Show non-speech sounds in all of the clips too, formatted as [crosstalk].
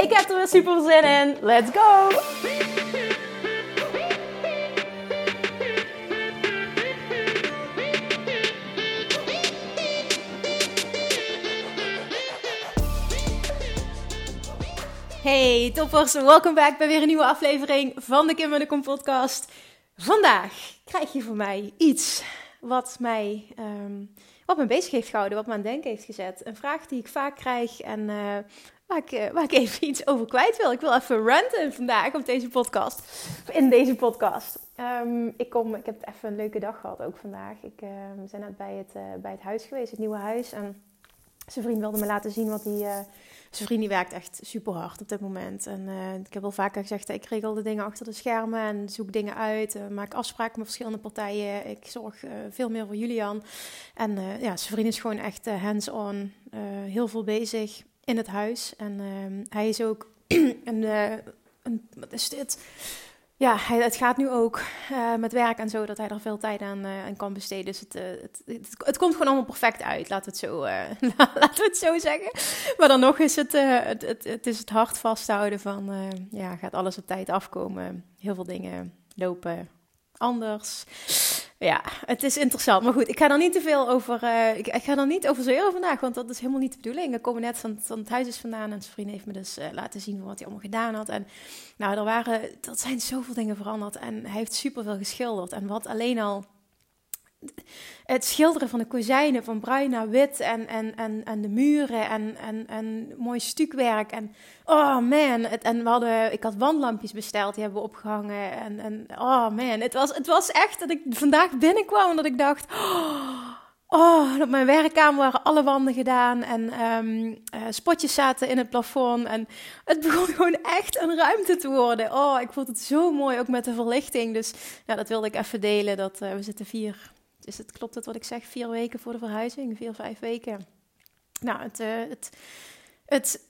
Ik heb er weer super zin in. Let's go! Hey toppers, welkom back bij weer een nieuwe aflevering van de Kim en de Kom podcast. Vandaag krijg je van mij iets wat mij, um, wat me bezig heeft gehouden, wat me aan denken heeft gezet. Een vraag die ik vaak krijg en uh, uh, waar ik even iets over kwijt wil. Ik wil even ranten vandaag op deze podcast. In deze podcast. Um, ik, kom, ik heb even een leuke dag gehad ook vandaag. Ik uh, ben net bij het, uh, bij het huis geweest, het nieuwe huis. En zijn vriend wilde me laten zien wat hij zijn vriend die werkt echt super hard op dit moment. En uh, ik heb al vaker gezegd, ik regel de dingen achter de schermen en zoek dingen uit. Uh, maak afspraken met verschillende partijen. Ik zorg uh, veel meer voor Julian. En ja, zijn is gewoon echt hands-on. heel veel bezig in het huis. En ehm, hij is ook [clears throat] een, een, wat is dit? ja, het gaat nu ook uh, met werk en zo dat hij er veel tijd aan, aan kan besteden. Dus het, het, het, het, komt gewoon allemaal perfect uit, laten we het zo, [laughs] laten we het zo zeggen. Maar dan nog is het, het, het, het, is het hard vasthouden van, ja, gaat alles op tijd afkomen. Heel veel dingen lopen anders ja, het is interessant. Maar goed, ik ga er niet te veel over. Uh, ik, ga er niet over zeuren vandaag, want dat is helemaal niet de bedoeling. Ik kom net van, van het huis is vandaan en zijn vriend heeft me dus uh, laten zien wat hij allemaal gedaan had. En nou, er waren, dat zijn zoveel dingen veranderd en hij heeft superveel geschilderd. En wat alleen al het schilderen van de kozijnen van bruin naar wit en, en, en, en de muren en, en, en mooi stukwerk. En oh man, het, en we hadden, ik had wandlampjes besteld, die hebben we opgehangen. En, en oh man, het was, het was echt dat ik vandaag binnenkwam en dat ik dacht... Oh, op mijn werkkamer waren alle wanden gedaan en um, uh, spotjes zaten in het plafond. En het [laughs] begon gewoon echt een ruimte te worden. Oh, ik vond het zo mooi, ook met de verlichting. Dus ja, dat wilde ik even delen. Dat, uh, we zitten vier is het, klopt het wat ik zeg, vier weken voor de verhuizing, vier, vijf weken. Nou, het, uh, het, [laughs]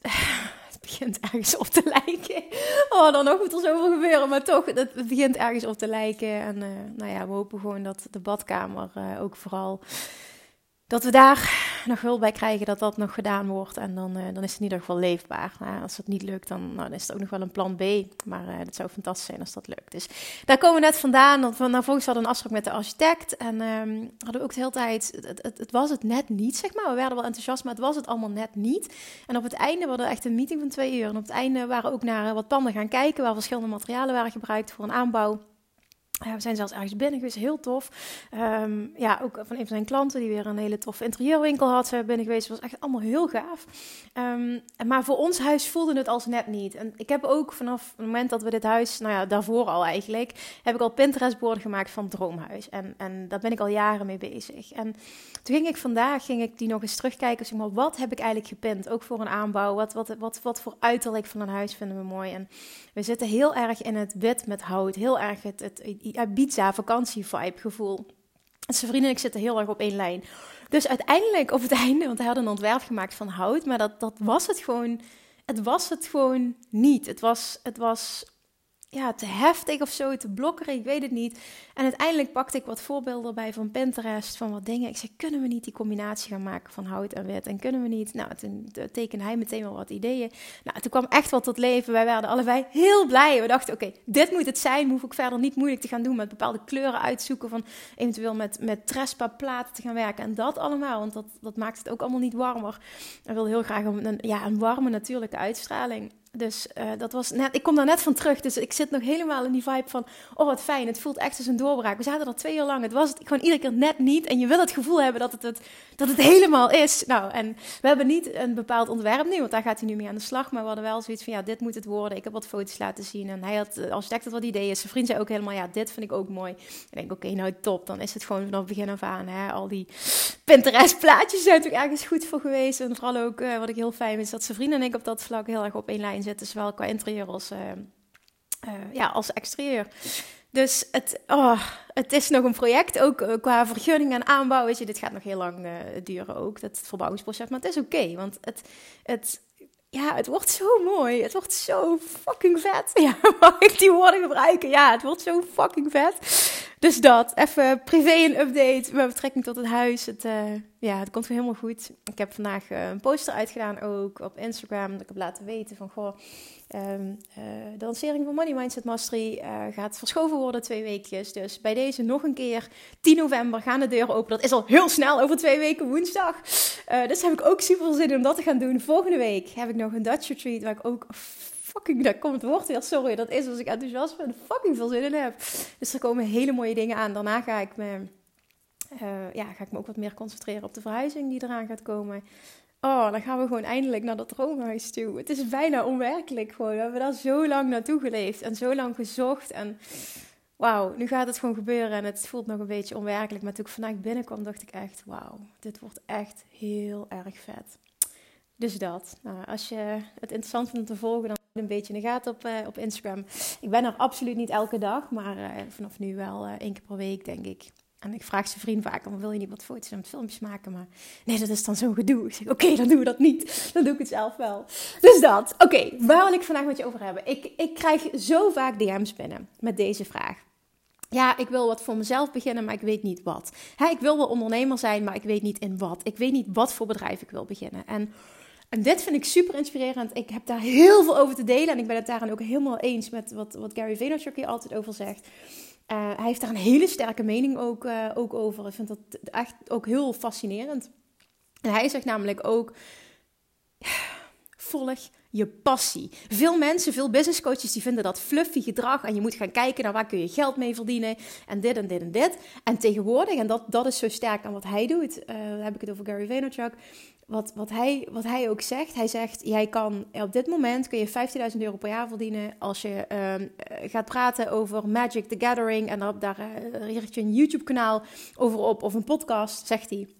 het, begint ergens op te lijken. Oh, dan nog moet er zoveel gebeuren, maar toch, het, begint ergens op te lijken. En uh, nou ja, we hopen gewoon dat de badkamer uh, ook vooral dat we daar nog hulp bij krijgen, dat dat nog gedaan wordt. En dan, uh, dan is het in ieder geval leefbaar. Nou, als het niet lukt, dan, nou, dan is het ook nog wel een plan B. Maar uh, dat zou fantastisch zijn als dat lukt. Dus daar komen we net vandaan. Want we nou, volgens hadden een afspraak met de architect. En um, hadden we ook de hele tijd... Het, het, was het net niet, zeg maar. We werden wel enthousiast, maar het was het allemaal net niet. En op het einde hadden we echt een meeting van twee uur. En op het einde waren we ook naar wat panden gaan kijken... waar verschillende materialen waren gebruikt voor een aanbouw. We zijn zelfs ergens binnen geweest, heel tof. Um, ja, ook van een van zijn klanten die weer een hele toffe interieurwinkel had, zijn binnen geweest. Was echt allemaal heel gaaf. Um, maar voor ons huis voelde het als net niet. En ik heb ook vanaf het moment dat we dit huis, nou ja, daarvoor al eigenlijk, heb ik al Pinterest-borden gemaakt van Droomhuis. En, en daar ben ik al jaren mee bezig. En toen ging ik vandaag, ging ik die nog eens terugkijken, zeg maar, wat heb ik eigenlijk gepint? Ook voor een aanbouw, wat, wat, wat, wat voor uiterlijk van een huis vinden we mooi? En we zitten heel erg in het wit met hout, heel erg het, het Ibiza vakantie-vibe gevoel. Zijn vrienden en ik zitten heel erg op één lijn. Dus uiteindelijk op het [laughs] einde, want hij had een ontwerp gemaakt van hout, maar dat, dat was het gewoon. Het was het gewoon niet. Het was, het was ja, te heftig of zo, te blokkeren, ik weet het niet. En uiteindelijk pakte ik wat voorbeelden bij van Pinterest, van wat dingen. Ik zei, kunnen we niet die combinatie gaan maken van hout en wit? En kunnen we niet? Nou, toen tekende hij meteen wel wat ideeën. Nou, toen kwam echt wat tot leven. Wij werden allebei heel blij. We dachten, oké, dit moet het zijn. Hoef ik verder niet moeilijk te gaan doen met bepaalde kleuren uitzoeken. Van eventueel met, met Trespa platen te gaan werken. En dat allemaal, want dat, dat maakt het ook allemaal niet warmer. Ik wil heel graag een, ja, een warme natuurlijke uitstraling. Dus uh, dat was net, ik kom daar net van terug. Dus ik zit nog helemaal in die vibe van: oh wat fijn, het voelt echt als een doorbraak. We zaten er twee jaar lang. Het was het gewoon iedere keer net niet. En je wil het gevoel hebben dat het, het, dat het helemaal is. Nou, en we hebben niet een bepaald ontwerp nu, want daar gaat hij nu mee aan de slag. Maar we hadden wel zoiets van: ja, dit moet het worden. Ik heb wat foto's laten zien. En hij had als architect had wat ideeën. Zijn vriend zei ook helemaal: ja, dit vind ik ook mooi. Ik denk: oké, nou top. Dan is het gewoon vanaf het begin af aan. Hè? Al die Pinterest-plaatjes zijn natuurlijk ergens goed voor geweest. En vooral ook uh, wat ik heel fijn vind, is dat zijn vrienden en ik op dat vlak heel erg op één lijn zitten, zowel qua interieur als, ja, als exterieur. Dus het, oh, het is nog een project, ook uh, qua vergunning en aanbouw. Weet je, dit gaat nog heel lang duren ook, dat verbouwingsproces. Maar het is oké, want het, het, ja, het wordt zo mooi. Het wordt zo fucking vet. [laughs] Ja, mag ik die woorden gebruiken? Ja, het wordt zo fucking vet. Dus dat, even privé een update met betrekking tot het huis. Het, uh, ja, het komt weer helemaal goed. Ik heb vandaag een poster uitgedaan ook op Instagram. Dat ik heb laten weten van, goh, Um, uh, de lancering van Money Mindset Mastery gaat verschoven worden twee weekjes. Dus bij deze nog een keer 10 november gaan de deuren open. Dat is al heel snel over twee weken woensdag. Dus heb ik ook super zin in om dat te gaan doen. Volgende week heb ik nog een Dutch retreat waar ik ook fucking, daar komt het woord weer, sorry, dat is als ik enthousiast ben, fucking veel zin in heb. Dus er komen hele mooie dingen aan. Daarna ga ik me, ja, ga ik me ook wat meer concentreren op de verhuizing die eraan gaat komen. Oh, dan gaan we gewoon eindelijk naar dat droomhuis toe. Het is bijna onwerkelijk gewoon. We hebben daar zo lang naartoe geleefd en zo lang gezocht. En wauw, nu gaat het gewoon gebeuren. En het voelt nog een beetje onwerkelijk. Maar toen ik vandaag binnenkwam, dacht ik echt: wauw, dit wordt echt heel erg vet. Dus dat. Nou, als je het interessant vindt om te volgen, dan een beetje in de gaten op, uh, op Instagram. Ik ben er absoluut niet elke dag, maar uh, vanaf nu wel uh, één keer per week, denk ik. En ik vraag zijn vriend vaak, wil je niet wat foto's en filmpjes maken? Maar nee, dat is dan zo'n gedoe. Ik zeg, oké, [laughs] dan doen we dat niet. Dan doe ik het zelf wel. Dus dat. Oké, waar wil ik vandaag met je over hebben? Ik, ik krijg zo vaak DM's binnen met deze vraag. Ja, ik wil wat voor mezelf beginnen, maar ik weet niet wat. ik wil wel ondernemer zijn, maar ik weet niet in wat. Ik weet niet wat voor bedrijf ik wil beginnen. En, en dit vind ik super inspirerend. Ik heb daar heel veel over te delen. En ik ben het daarin ook helemaal eens met wat, wat Gary Vaynerchuk hier altijd over zegt. Uh, hij heeft daar een hele sterke mening ook, uh, ook over. Ik vind dat echt ook heel fascinerend. En hij zegt namelijk ook: volg je passie. Veel mensen, veel business coaches, die vinden dat fluffy gedrag. En je moet gaan kijken naar waar kun je geld mee verdienen. En dit en dit en dit. En tegenwoordig, en dat, dat is zo sterk aan wat hij doet. Uh, heb ik het over Gary Vaynerchuk wat, wat, hij, wat hij ook zegt, hij zegt, jij kan op dit moment kun je 15.000 euro per jaar verdienen als je uh, gaat praten over Magic the Gathering en op, daar uh, richt je een YouTube kanaal over op of een podcast, zegt hij.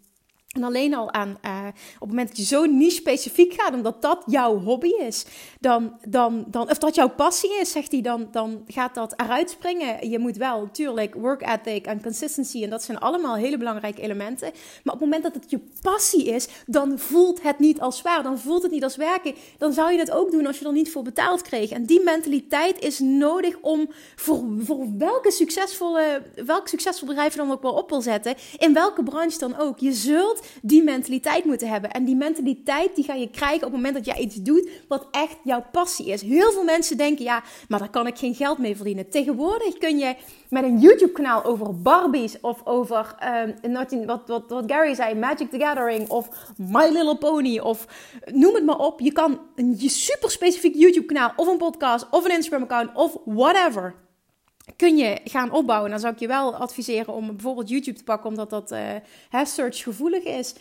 En alleen al aan, uh, op het moment dat je zo niet specifiek gaat, omdat dat jouw hobby is, dan, dan, dan, of dat jouw passie is, zegt hij, dan, dan gaat dat eruit springen. Je moet wel natuurlijk work ethic en consistency, en dat zijn allemaal hele belangrijke elementen. Maar op het moment dat het je passie is, dan voelt het niet als zwaar, dan voelt het niet als werken. Dan zou je het ook doen als je er niet voor betaald kreeg. En die mentaliteit is nodig om voor, voor welke succesvolle, welk succesvol bedrijf je dan ook wel op wil zetten, in welke branche dan ook. Je zult die mentaliteit moeten hebben. En die mentaliteit die ga je krijgen op het moment dat jij iets doet wat echt jouw passie is. Heel veel mensen denken, ja, maar daar kan ik geen geld mee verdienen. Tegenwoordig kun je met een YouTube kanaal over Barbies of over, um, wat, wat, wat Gary zei, Magic the Gathering of My Little Pony of noem het maar op. Je kan een super specifiek YouTube kanaal of een podcast of een Instagram account of whatever kun je gaan opbouwen. Dan zou ik je wel adviseren om bijvoorbeeld YouTube te pakken, omdat dat uh, search gevoelig is.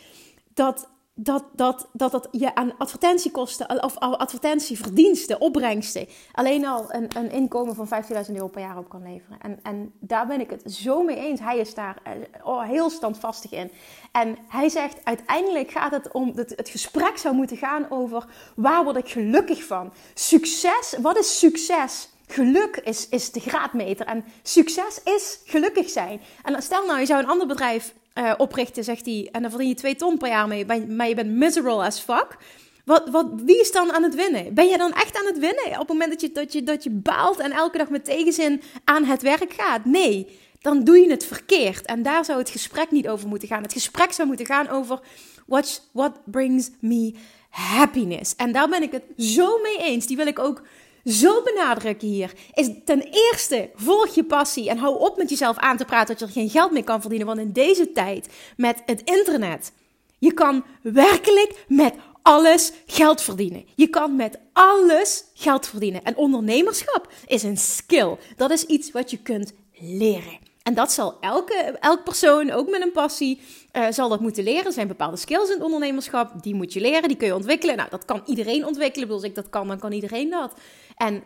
Dat, dat, dat, dat dat je aan advertentiekosten of advertentieverdiensten, opbrengsten, alleen al een, een inkomen van 15.000 euro per jaar op kan leveren. En, en daar ben ik het zo mee eens. Hij is daar uh, oh, heel standvastig in. En hij zegt, uiteindelijk gaat het om, het, het gesprek zou moeten gaan over waar word ik gelukkig van? Succes, wat is succes? Geluk is, is de graadmeter en succes is gelukkig zijn. En stel nou, je zou een ander bedrijf uh, oprichten, zegt hij, en dan verdien je twee ton per jaar mee, maar je bent miserable as fuck. Wat, wat, wie is dan aan het winnen? Ben je dan echt aan het winnen op het moment dat je, dat, je, dat je baalt en elke dag met tegenzin aan het werk gaat? Nee, dan doe je het verkeerd. En daar zou het gesprek niet over moeten gaan. Het gesprek zou moeten gaan over what, what brings me happiness. En daar ben ik het zo mee eens. Die wil ik ook zo benadrukken hier, is ten eerste volg je passie en hou op met jezelf aan te praten dat je er geen geld mee kan verdienen. Want in deze tijd met het internet, je kan werkelijk met alles geld verdienen. Je kan met alles geld verdienen. En ondernemerschap is een skill. Dat is iets wat je kunt leren. En dat zal elke, elk persoon, ook met een passie, uh, zal dat moeten leren. Er zijn bepaalde skills in het ondernemerschap, die moet je leren, die kun je ontwikkelen. Nou, dat kan iedereen ontwikkelen. Als ik dat kan, dan kan iedereen dat. En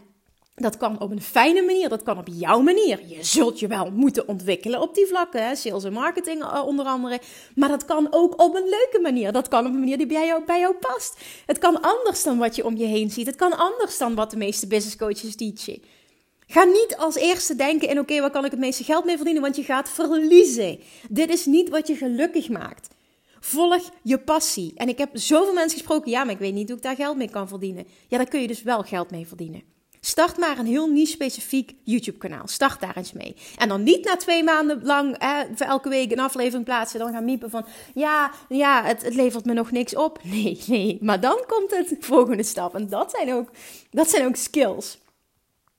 Dat kan op een fijne manier, dat kan op jouw manier. Je zult je wel moeten ontwikkelen op die vlakken, hè? sales en marketing eh, onder andere. Maar dat kan ook op een leuke manier. Dat kan op een manier die bij jou, bij jou past. Het kan anders dan wat je om je heen ziet. Het kan anders dan wat de meeste business coaches teachen. Ga niet als eerste denken in oké, waar kan ik het meeste geld mee verdienen, want je gaat verliezen. Dit is niet wat je gelukkig maakt. Volg je passie. En ik heb zoveel mensen gesproken, ja, maar ik weet niet hoe ik daar geld mee kan verdienen. Ja, daar kun je dus wel geld mee verdienen. Start maar een heel niche specifiek YouTube kanaal. Start daar eens mee. En dan niet na twee maanden lang elke week een aflevering plaatsen. Dan gaan miepen van ja, ja het, het, levert me nog niks op. [laughs] Nee, nee. Maar dan komt het volgende stap. En dat zijn ook, dat zijn ook skills.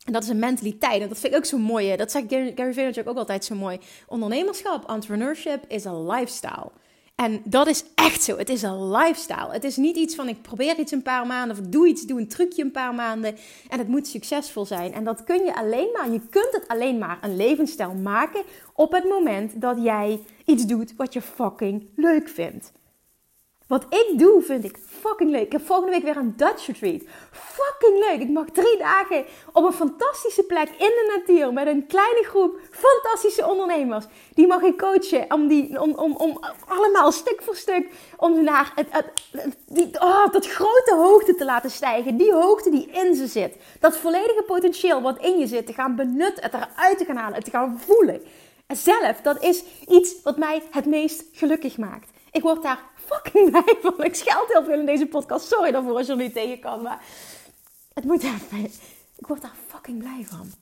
En dat is een mentaliteit. En dat vind ik ook zo mooi. Dat zegt Gary, Vaynerchuk ook altijd zo mooi. Ondernemerschap, entrepreneurship is een lifestyle. En dat is echt zo. Het is een lifestyle. Het is niet iets van ik probeer iets een paar maanden of doe iets, doe een trucje een paar maanden en het moet succesvol zijn. En dat kun je alleen maar, je kunt het alleen maar een levensstijl maken op het moment dat jij iets doet wat je fucking leuk vindt. Wat ik doe vind ik fucking leuk. Ik heb volgende week weer een Dutch retreat. Fucking leuk. Ik mag drie dagen op een fantastische plek in de natuur met een kleine groep fantastische ondernemers. Die mag ik coachen om, die, om, om, om allemaal stuk voor stuk om naar het, het, die, oh, dat grote hoogte te laten stijgen. Die hoogte die in ze zit. Dat volledige potentieel wat in je zit te gaan benutten, het eruit te gaan halen, het te gaan voelen. En zelf, dat is iets wat mij het meest gelukkig maakt. Ik word daar fucking [laughs] blij van. Ik scheld heel veel in deze podcast. Sorry daarvoor als je er niet tegen kan. Maar het moet even. Ik word daar fucking blij van.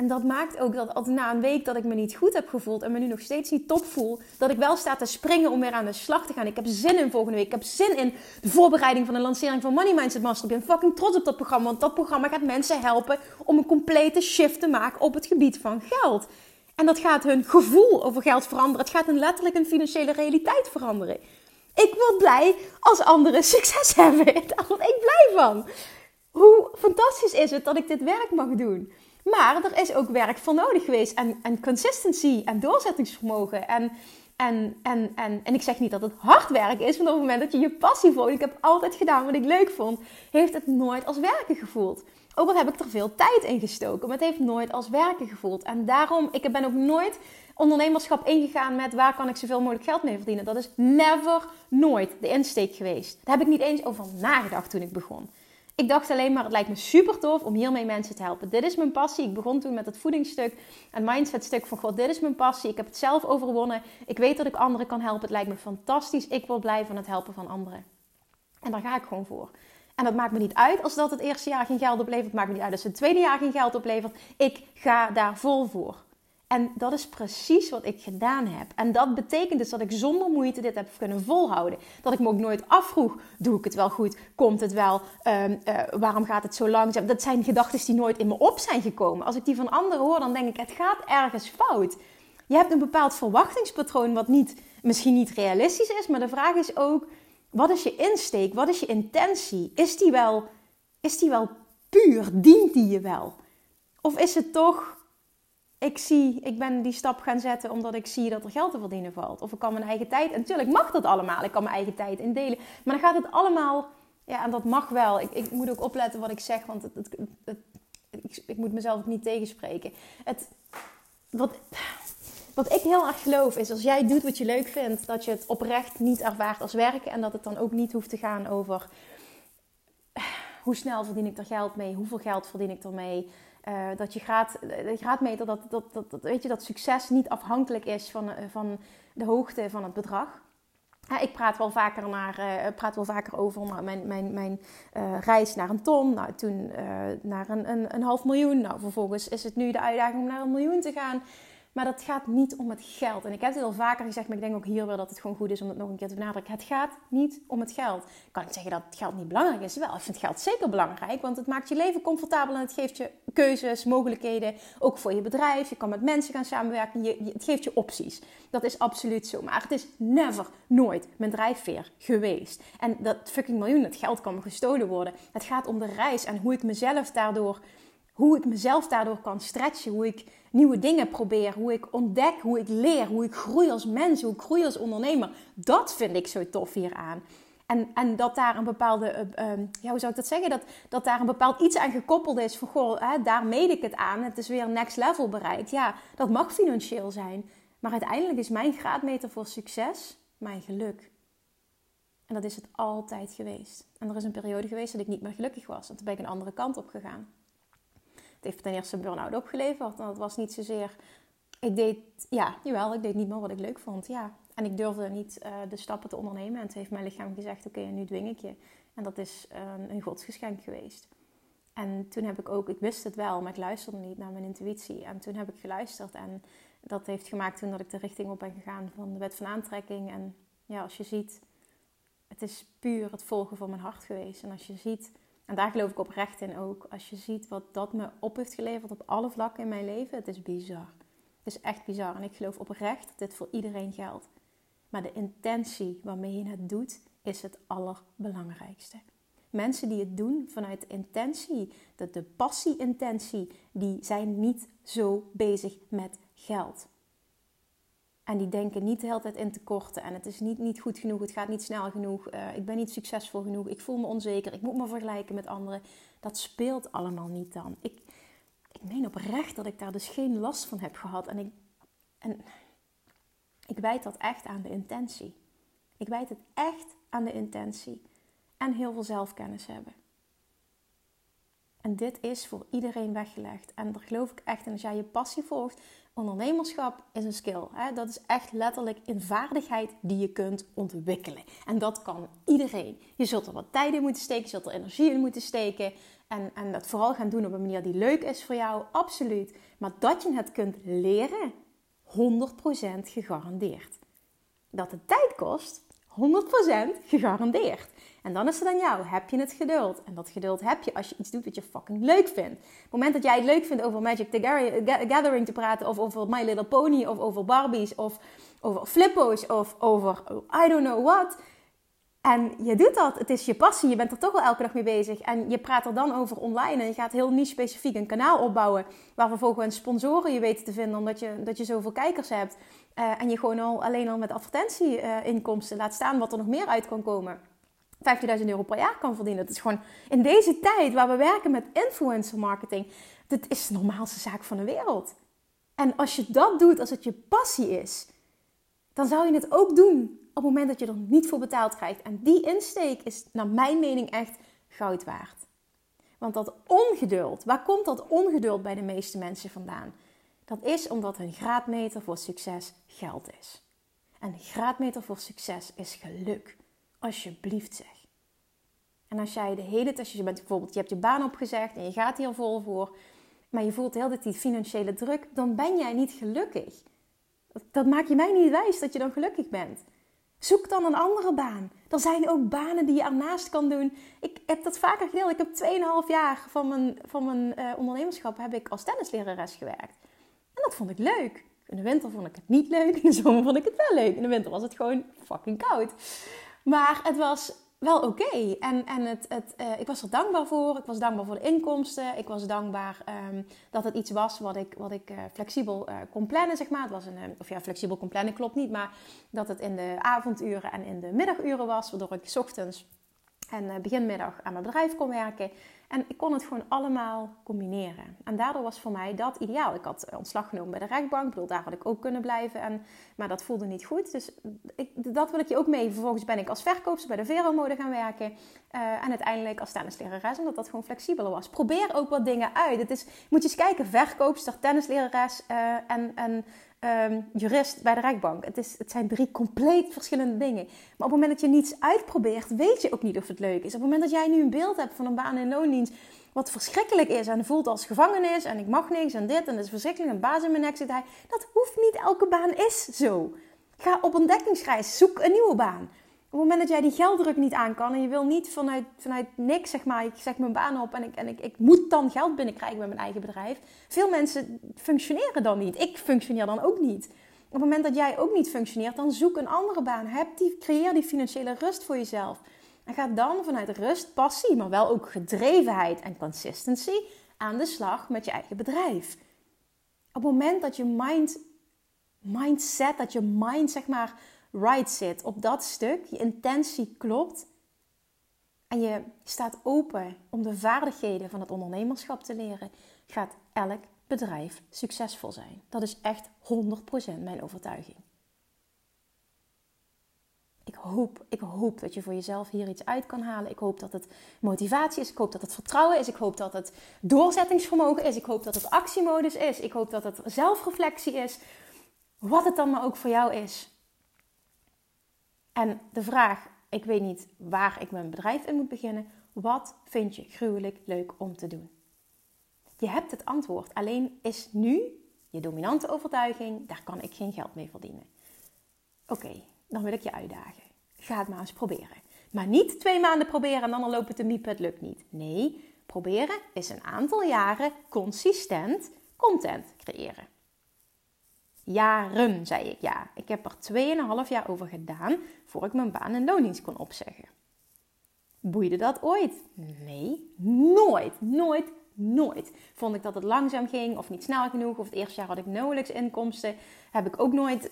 En dat maakt ook dat als na een week dat ik me niet goed heb gevoeld en me nu nog steeds niet top voel, dat ik wel sta te springen om weer aan de slag te gaan. Ik heb zin in volgende week. Ik heb zin in de voorbereiding van de lancering van Money Mindset Master. Ik ben fucking trots op dat programma, want dat programma gaat mensen helpen om een complete shift te maken op het gebied van geld. En dat gaat hun gevoel over geld veranderen. Het gaat hun letterlijk een financiële realiteit veranderen. Ik word blij als anderen succes [laughs] hebben. Daar word ik blij van. Hoe fantastisch is het dat ik dit werk mag doen? Maar er is ook werk voor nodig geweest. En, en consistency en doorzettingsvermogen. En, en, en, en, en ik zeg niet dat het hard werk is. Want op het moment dat je je passie volgt. Ik heb altijd gedaan wat ik leuk vond. Heeft het nooit als werken gevoeld. Ook al heb ik er veel tijd in gestoken, maar het heeft nooit als werken gevoeld. En daarom, ik ben ook nooit ondernemerschap ingegaan met waar kan ik zoveel mogelijk geld mee verdienen. Dat is never, nooit de insteek geweest. Daar heb ik niet eens over nagedacht toen ik begon. Ik dacht alleen maar, het lijkt me super tof om hiermee mensen te helpen. Dit is mijn passie. Ik begon toen met het voedingsstuk en mindsetstuk van God, dit is mijn passie. Ik heb het zelf overwonnen. Ik weet dat ik anderen kan helpen. Het lijkt me fantastisch. Ik wil blij van het helpen van anderen. En daar ga ik gewoon voor. En dat maakt me niet uit als dat het eerste jaar geen geld oplevert. Maakt me niet uit als het tweede jaar geen geld oplevert. Ik ga daar vol voor. En dat is precies wat ik gedaan heb. En dat betekent dus dat ik zonder moeite dit heb kunnen volhouden. Dat ik me ook nooit afvroeg: doe ik het wel goed? Komt het wel? Ehm, eh, waarom gaat het zo langzaam? Dat zijn gedachten die nooit in me op zijn gekomen. Als ik die van anderen hoor, dan denk ik: het gaat ergens fout. Je hebt een bepaald verwachtingspatroon wat niet, misschien niet realistisch is, maar de vraag is ook wat is je insteek? Wat is je intentie? Is die wel, is die wel puur? Dient die je wel? Of is het toch, ik zie, ik ben die stap gaan zetten omdat ik zie dat er geld te verdienen valt. Of ik kan mijn eigen tijd, en natuurlijk mag dat allemaal, ik kan mijn eigen tijd indelen. Maar dan gaat het allemaal, ja, en dat mag wel. Ik, ik moet ook opletten wat ik zeg, want het, ik, ik, moet mezelf ook niet tegenspreken. Het, wat, wat ik heel erg geloof is, als jij doet wat je leuk vindt, dat je het oprecht niet ervaart als werken. En dat het dan ook niet hoeft te gaan over eh, hoe snel verdien ik er geld mee, hoeveel geld verdien ik ermee. Uh, dat je gaat, gaat meten dat, dat, dat, dat, weet je, dat succes niet afhankelijk is van, eh, van de hoogte van het bedrag. ik praat wel vaker, naar, praat wel vaker over mijn, mijn, mijn reis naar een ton. Nou, toen naar een, een, een half miljoen. Nou, vervolgens is het nu de uitdaging om naar een miljoen te gaan. Maar dat gaat niet om het geld. En ik heb het al vaker gezegd, maar ik denk ook hier wel dat het gewoon goed is om het nog een keer te benadrukken. Het gaat niet om het geld. Kan niet zeggen dat het geld niet belangrijk is. Wel, ik vind geld zeker belangrijk, want het maakt je leven comfortabel en het geeft je keuzes, mogelijkheden. Ook voor je bedrijf. Je kan met mensen gaan samenwerken. Je, het geeft je opties. Dat is absoluut zo. Maar het is never, nooit mijn drijfveer geweest. En dat fucking miljoen, dat geld kan me gestolen worden. Het gaat om de reis en hoe ik mezelf daardoor hoe ik mezelf daardoor kan stretchen, hoe ik nieuwe dingen probeer, hoe ik ontdek, hoe ik leer, hoe ik groei als mens, hoe ik groei als ondernemer. Dat vind ik zo tof hieraan. En, en dat daar een bepaalde, uh, ja, hoe zou ik dat zeggen? Dat, dat daar een bepaald iets aan gekoppeld is van, goh, hè, daar meet ik het aan. Het is weer next level bereikt. Ja, dat mag financieel zijn. Maar uiteindelijk is mijn graadmeter voor succes mijn geluk. En dat is het altijd geweest. En er is een periode geweest dat ik niet meer gelukkig was. En toen ben ik een andere kant op gegaan. Het heeft ten eerste een burn-out opgeleverd. En dat was niet zozeer... Ik deed, ja, jawel, ik deed niet meer wat ik leuk vond. Ja, en ik durfde niet uh, de stappen te ondernemen. En toen heeft mijn lichaam gezegd: Oké, nu dwing ik je. En dat is uh, een godsgeschenk geweest. En toen heb ik ook, ik wist het wel, maar ik luisterde niet naar mijn intuïtie. En toen heb ik geluisterd. En dat heeft gemaakt toen dat ik de richting op ben gegaan van de wet van aantrekking. En ja, als je ziet, het is puur het volgen van mijn hart geweest. En als je ziet, en daar geloof ik oprecht in ook, als je ziet wat dat me op heeft geleverd op alle vlakken in mijn leven, het is bizar. Het is echt bizar. En ik geloof oprecht dat dit voor iedereen geldt. Maar de intentie waarmee je het doet, is het allerbelangrijkste. Mensen die het doen vanuit intentie, de, de passie-intentie, die zijn niet zo bezig met geld. En die denken niet de hele tijd in tekorten. En het is niet, niet goed genoeg, het gaat niet snel genoeg. Uh, ik ben niet succesvol genoeg, ik voel me onzeker, ik moet me vergelijken met anderen. Dat speelt allemaal niet dan. Ik, ik meen oprecht dat ik daar dus geen last van heb gehad. En ik, en ik wijd dat echt aan de intentie. Ik wijd het echt aan de intentie. En heel veel zelfkennis hebben. En dit is voor iedereen weggelegd. En daar geloof ik echt in. Als jij je passie volgt, ondernemerschap is een skill. Hè? Dat is echt letterlijk een vaardigheid die je kunt ontwikkelen. En dat kan iedereen. Je zult er wat tijd in moeten steken, je zult er energie in moeten steken. En, en dat vooral gaan doen op een manier die leuk is voor jou, absoluut. Maar dat je het kunt leren, 100% gegarandeerd. Dat het tijd kost, 100% gegarandeerd. En dan is het aan jou. Heb je het geduld? En dat geduld heb je als je iets doet wat je fucking leuk vindt. Op het moment dat jij het leuk vindt over Magic the Gathering te praten, of over My Little Pony, of over Barbies, of over Flippo's, of over I don't know what. En je doet dat, het is je passie, je bent er toch wel elke dag mee bezig. En je praat er dan over online en je gaat heel niet specifiek een kanaal opbouwen. Waar vervolgens sponsoren je weten te vinden omdat je, dat je zoveel kijkers hebt. Uh, en je gewoon al alleen al met advertentieinkomsten laat staan wat er nog meer uit kan komen. 15.000 euro per jaar kan verdienen. Het is gewoon in deze tijd waar we werken met influencer marketing. Dit is de normaalste zaak van de wereld. En als je dat doet, als het je passie is, dan zou je het ook doen op het moment dat je er niet voor betaald krijgt. En die insteek is naar mijn mening echt goud waard. Want dat ongeduld, waar komt dat ongeduld bij de meeste mensen vandaan? Dat is omdat hun graadmeter voor succes geld is. En graadmeter voor succes is geluk. Alsjeblieft zeg. En als jij de hele tijd, je bent bijvoorbeeld, je hebt je baan opgezegd en je gaat hier vol voor, maar je voelt heel de die financiële druk, dan ben jij niet gelukkig. Dat maakt je mij niet wijs dat je dan gelukkig bent. Zoek dan een andere baan. Er zijn ook banen die je ernaast kan doen. Ik heb dat vaker gedeeld. Ik heb 2,5 jaar van mijn, van mijn uh, ondernemerschap heb ik als tennislerares gewerkt. En dat vond ik leuk. In de winter vond ik het niet leuk. In de zomer vond ik het wel leuk. In de winter was het gewoon fucking koud. Maar het was wel oké. En, en het, het, uh, ik was er dankbaar voor. Ik was dankbaar voor de inkomsten. Ik was dankbaar um, dat het iets was wat ik, wat ik uh, flexibel uh, kon plannen, zeg maar. Het was een, of ja, flexibel kon plannen klopt niet. Maar dat het in de avonduren en in de middaguren was. Waardoor ik ochtends en beginmiddag aan mijn bedrijf kon werken. En ik kon het gewoon allemaal combineren. En daardoor was voor mij dat ideaal. Ik had ontslag genomen bij de rechtbank. Ik bedoel, daar had ik ook kunnen blijven. En, maar dat voelde niet goed. Dus ik, dat wil ik je ook mee. Vervolgens ben ik als verkoopster bij de Vero-mode gaan werken. Uh, en uiteindelijk als tennislerares. Omdat dat gewoon flexibeler was. Probeer ook wat dingen uit. Het is, moet je eens kijken. Verkoopster, tennislerares en... en um, jurist bij de rechtbank. Het, is, het zijn drie compleet verschillende dingen. Maar op het moment dat je niets uitprobeert, weet je ook niet of het leuk is. Op het moment dat jij nu een beeld hebt van een baan in loondienst, wat verschrikkelijk is en voelt als gevangenis en ik mag niks en dit en het is verschrikkelijk en baas in mijn nek zit hij. Dat hoeft niet, elke baan is zo. Ga op ontdekkingsreis, zoek een nieuwe baan. Op het moment dat jij die gelddruk niet aan kan en je wil niet vanuit, vanuit niks, zeg maar, ik zeg mijn baan op en, ik, en ik, ik moet dan geld binnenkrijgen met mijn eigen bedrijf. Veel mensen functioneren dan niet. Ik functioneer dan ook niet. Op het moment dat jij ook niet functioneert, dan zoek een andere baan. Heb die, creëer die financiële rust voor jezelf. En ga dan vanuit rust, passie, maar wel ook gedrevenheid en consistency aan de slag met je eigen bedrijf. Op het moment dat je mind, mindset, dat je mind zeg maar right zit op dat stuk, je intentie klopt, en je staat open om de vaardigheden van het ondernemerschap te leren, gaat elk bedrijf succesvol zijn. Dat is echt 100% mijn overtuiging. Ik hoop, ik hoop dat je voor jezelf hier iets uit kan halen. Ik hoop dat het motivatie is. Ik hoop dat het vertrouwen is. Ik hoop dat het doorzettingsvermogen is. Ik hoop dat het actiemodus is. Ik hoop dat het zelfreflectie is. Wat het dan maar ook voor jou is. En de vraag, ik weet niet waar ik mijn bedrijf in moet beginnen. Wat vind je gruwelijk leuk om te doen? Je hebt het antwoord. Alleen is nu je dominante overtuiging, daar kan ik geen geld mee verdienen. Oké, dan wil ik je uitdagen. Ga het maar eens proberen. Maar niet twee maanden proberen en dan al lopen te miepen, het lukt niet. Nee, proberen is een aantal jaren consistent content creëren. Jaren, zei ik ja. Ik heb er 2,5 jaar over gedaan voor ik mijn baan en loondienst kon opzeggen. Boeide dat ooit? Nee, nooit, nooit, nooit. Vond ik dat het langzaam ging of niet snel genoeg of het eerste jaar had ik nauwelijks inkomsten. Heb ik ook nooit,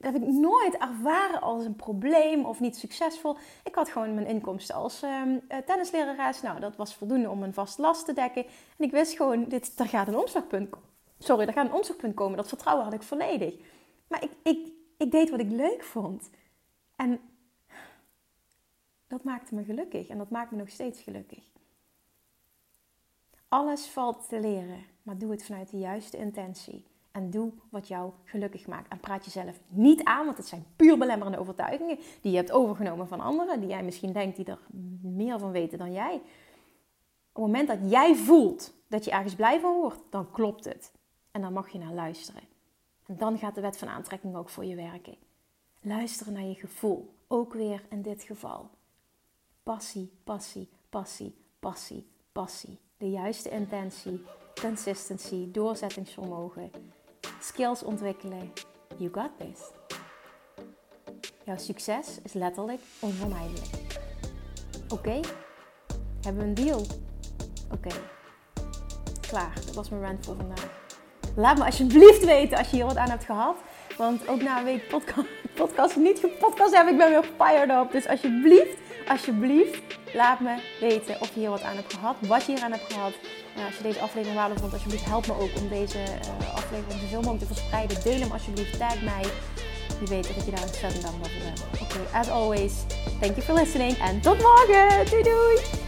heb ik nooit ervaren als een probleem of niet succesvol. Ik had gewoon mijn inkomsten als um, tennislerares. Nou, dat was voldoende om een vast last te dekken. En ik wist gewoon, dit, er gaat een omslagpunt Sorry, er gaat een omslagpunt komen. Dat vertrouwen had ik volledig. Maar ik, ik, ik deed wat ik leuk vond. En dat maakte me gelukkig. En dat maakt me nog steeds gelukkig. Alles valt te leren, maar doe het vanuit de juiste intentie. En doe wat jou gelukkig maakt. En praat jezelf niet aan, want het zijn puur belemmerende overtuigingen die je hebt overgenomen van anderen, die jij misschien denkt die er meer van weten dan jij. Op het moment dat jij voelt dat je ergens blij van wordt, dan klopt het. En dan mag je naar luisteren. En dan gaat de wet van aantrekking ook voor je werken. Luisteren naar je gevoel. Ook weer in dit geval. Passie, passie, passie, passie, passie de juiste intentie, consistency, doorzettingsvermogen, skills ontwikkelen. You got this. Jouw succes is letterlijk onvermijdelijk. Oké? Hebben we een deal? Oké. Klaar. Dat was mijn rant voor vandaag. Laat me alsjeblieft weten als je hier wat aan hebt gehad. Want ook na een week [laughs] podcast, podcast niet gepodcast heb ik ben weer fired up. Dus alsjeblieft, alsjeblieft, laat me weten of je hier wat aan hebt gehad. Wat je hier aan hebt gehad. En als je deze aflevering waardevol vond, alsjeblieft help me ook om deze uh, aflevering zoveel mogelijk te verspreiden. Deel hem alsjeblieft, tag mij. Je weet dat je daar ontzettend dankbaar voor bent. Oké, as always, thank you for listening en tot morgen. Doei doei!